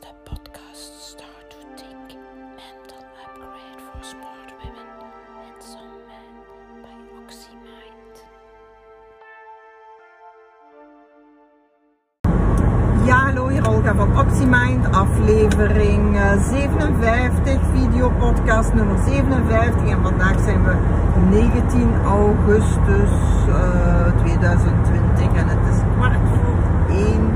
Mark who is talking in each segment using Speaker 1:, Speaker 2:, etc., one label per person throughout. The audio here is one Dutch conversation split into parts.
Speaker 1: the podcast Start to Think Mental Upgrade for Smart Women and Some Men by OxyMind.
Speaker 2: Ja, hallo, hier Olga van OxyMind, aflevering eh, 57, videopodcast nummer 57. En vandaag zijn we 19 augustus eh, 2020 en het is kwart voor 1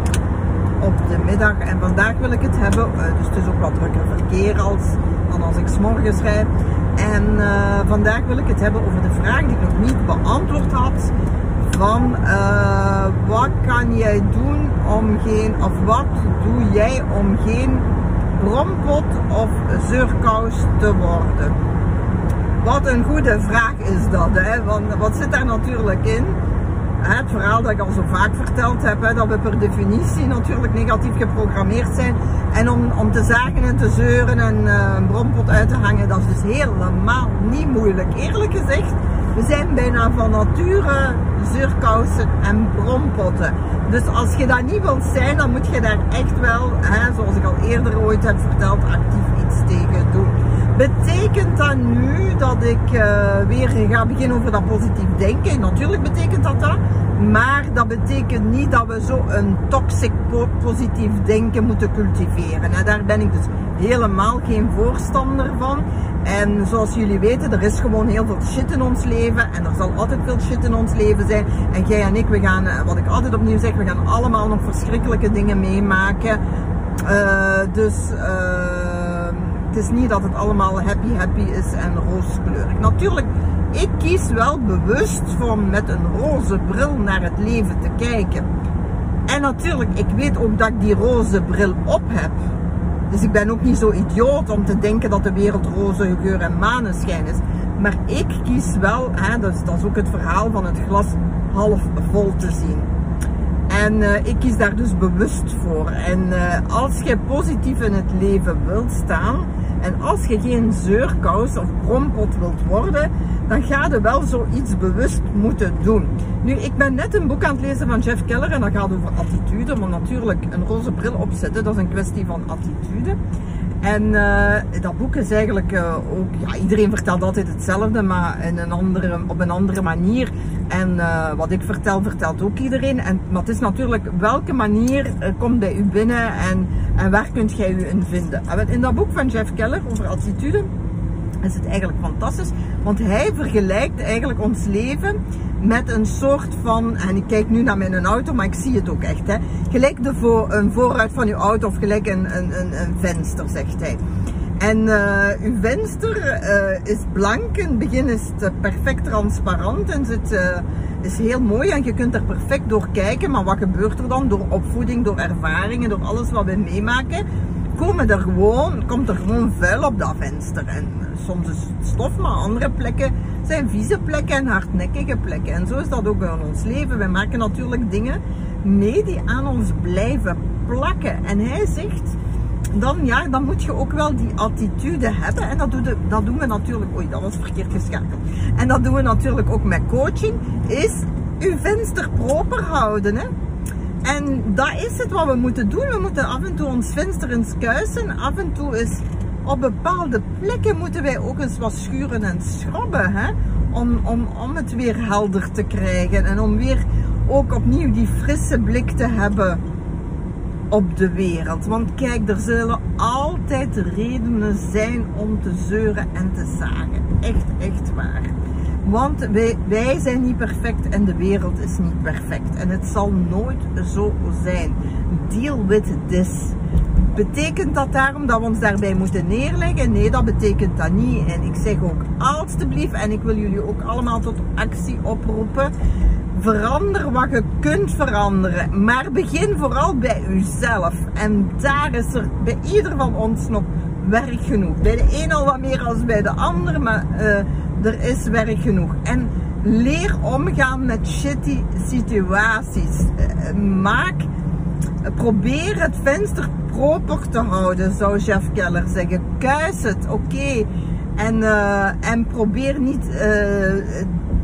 Speaker 2: op de middag. En vandaag wil ik het hebben, eh, dus het is ook wat drukker verkeer als, dan als ik s'morgens rijd. En eh, vandaag wil ik het hebben over de vraag die ik nog niet beantwoord had van eh, wat kan jij doen om geen, of wat doe jij om geen brompot of zeurkous te worden? Wat een goede vraag is dat, hè? want wat zit daar natuurlijk in? Het verhaal dat ik al zo vaak verteld heb, dat we per definitie natuurlijk negatief geprogrammeerd zijn. En om, om te zagen en te zeuren en eh, een brompot uit te hangen, dat is dus helemaal niet moeilijk. Eerlijk gezegd, we zijn bijna van nature zeurkousen en brompotten. Dus als je dat niet wilt zijn, dan moet je daar echt wel, zoals ik al eerder ooit heb verteld, actief iets tegen doen. Betekent dat nu dat ik uh, weer ga beginnen over dat positief denken? Natuurlijk betekent dat dat. Maar dat betekent niet dat we zo een toxic positief denken moeten cultiveren. En daar ben ik dus helemaal geen voorstander van. En zoals jullie weten, er is gewoon heel veel shit in ons leven. En er zal altijd veel shit in ons leven zijn. En jij en ik, we gaan, wat ik altijd opnieuw zeg, we gaan allemaal nog verschrikkelijke dingen meemaken. Uh, dus... het is niet dat het allemaal happy happy is en rooskleurig. Natuurlijk, ik kies wel bewust om met een roze bril naar het leven te kijken. En natuurlijk, ik weet ook dat ik die roze bril op heb. Dus ik ben ook niet zo idioot om te denken dat de wereld roze geur en maneschijn is. Maar ik kies wel, hè, is, dat is ook het verhaal van het glas half vol te zien. En uh, ik kies daar dus bewust voor. En uh, als je positief in het leven wilt staan, en als je geen zeurkous of brompot wilt worden, dan ga je wel zoiets bewust moeten doen. Nu, ik ben net een boek aan het lezen van Jeff Keller en dat gaat over attitude. Maar natuurlijk, een roze bril opzetten, dat is een kwestie van attitude. En uh, dat boek is eigenlijk uh, ook, ja, iedereen vertelt altijd hetzelfde, maar in een andere, op een andere manier. En uh, wat ik vertel, vertelt ook iedereen. En, maar het is natuurlijk welke manier komt bij u binnen en, en waar kunt jij u in vinden. En in dat boek van Jeff Keller over attitude is het eigenlijk fantastisch. Want hij vergelijkt eigenlijk ons leven met een soort van, en ik kijk nu naar mijn auto, maar ik zie het ook echt. Hè, gelijk de voor, een voorruit van uw auto of gelijk een, een, een venster, zegt hij. En uh, uw venster uh, is blank, in het begin is het perfect transparant en uh, is heel mooi en je kunt er perfect door kijken. Maar wat gebeurt er dan? Door opvoeding, door ervaringen, door alles wat we meemaken, komen er gewoon, komt er gewoon vuil op dat venster. En soms is het stof, maar andere plekken zijn vieze plekken en hardnekkige plekken. En zo is dat ook in ons leven. Wij maken natuurlijk dingen mee die aan ons blijven plakken. En hij zegt, dan, ja, dan moet je ook wel die attitude hebben. En dat doen, we, dat doen we natuurlijk, oei, dat was verkeerd geschakeld. En dat doen we natuurlijk ook met coaching, is uw venster proper houden. Hè? En dat is het wat we moeten doen. We moeten af en toe ons venster eens kuisen. Af en toe is op bepaalde plekken moeten wij ook eens wat schuren en schrobben. Hè? Om, om, om het weer helder te krijgen. En om weer ook opnieuw die frisse blik te hebben op de wereld. Want kijk, er zullen altijd redenen zijn om te zeuren en te zagen. Echt, echt waar. Want wij, zijn niet perfect en de wereld is niet perfect. En het zal nooit zo zijn. Deal with this. Betekent dat daarom dat we ons daarbij moeten neerleggen? Nee, dat betekent dat niet. En ik zeg ook alstublieft, en ik wil jullie ook allemaal tot actie oproepen. Verander wat je kunt veranderen. Maar begin vooral bij uzelf. En daar is er bij ieder van ons nog werk genoeg. Bij de een al wat meer als bij de ander, maar uh, er is werk genoeg. En leer omgaan met shitty situaties. Uh, maak, probeer het venster proper te houden, zou Jeff Keller zeggen. Kuis het, oké. En, uh, en probeer niet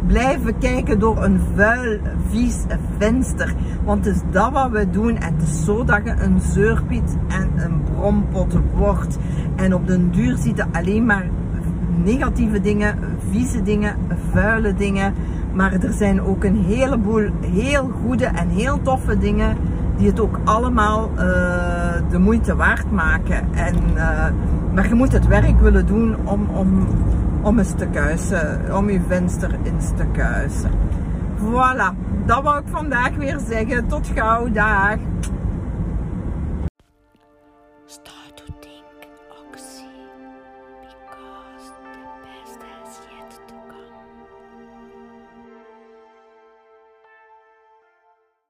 Speaker 2: blijven kijken door een vuil, vies venster. Want het is dat wat we doen. En het is zo dat je een zeurpiet en een brompot wordt. En op den duur ziet je alleen maar negatieve dingen, vieze dingen, vuile dingen. Maar er zijn ook een heleboel heel goede en heel toffe dingen die het ook allemaal eh, de moeite waard maken. En, eh, maar je moet het werk willen doen om, om, om eens te kuisen, om je venster eens te kuisen. Voilà, dat wou ik vandaag weer zeggen. Tot gauw, dag!
Speaker 1: Because the yet to come.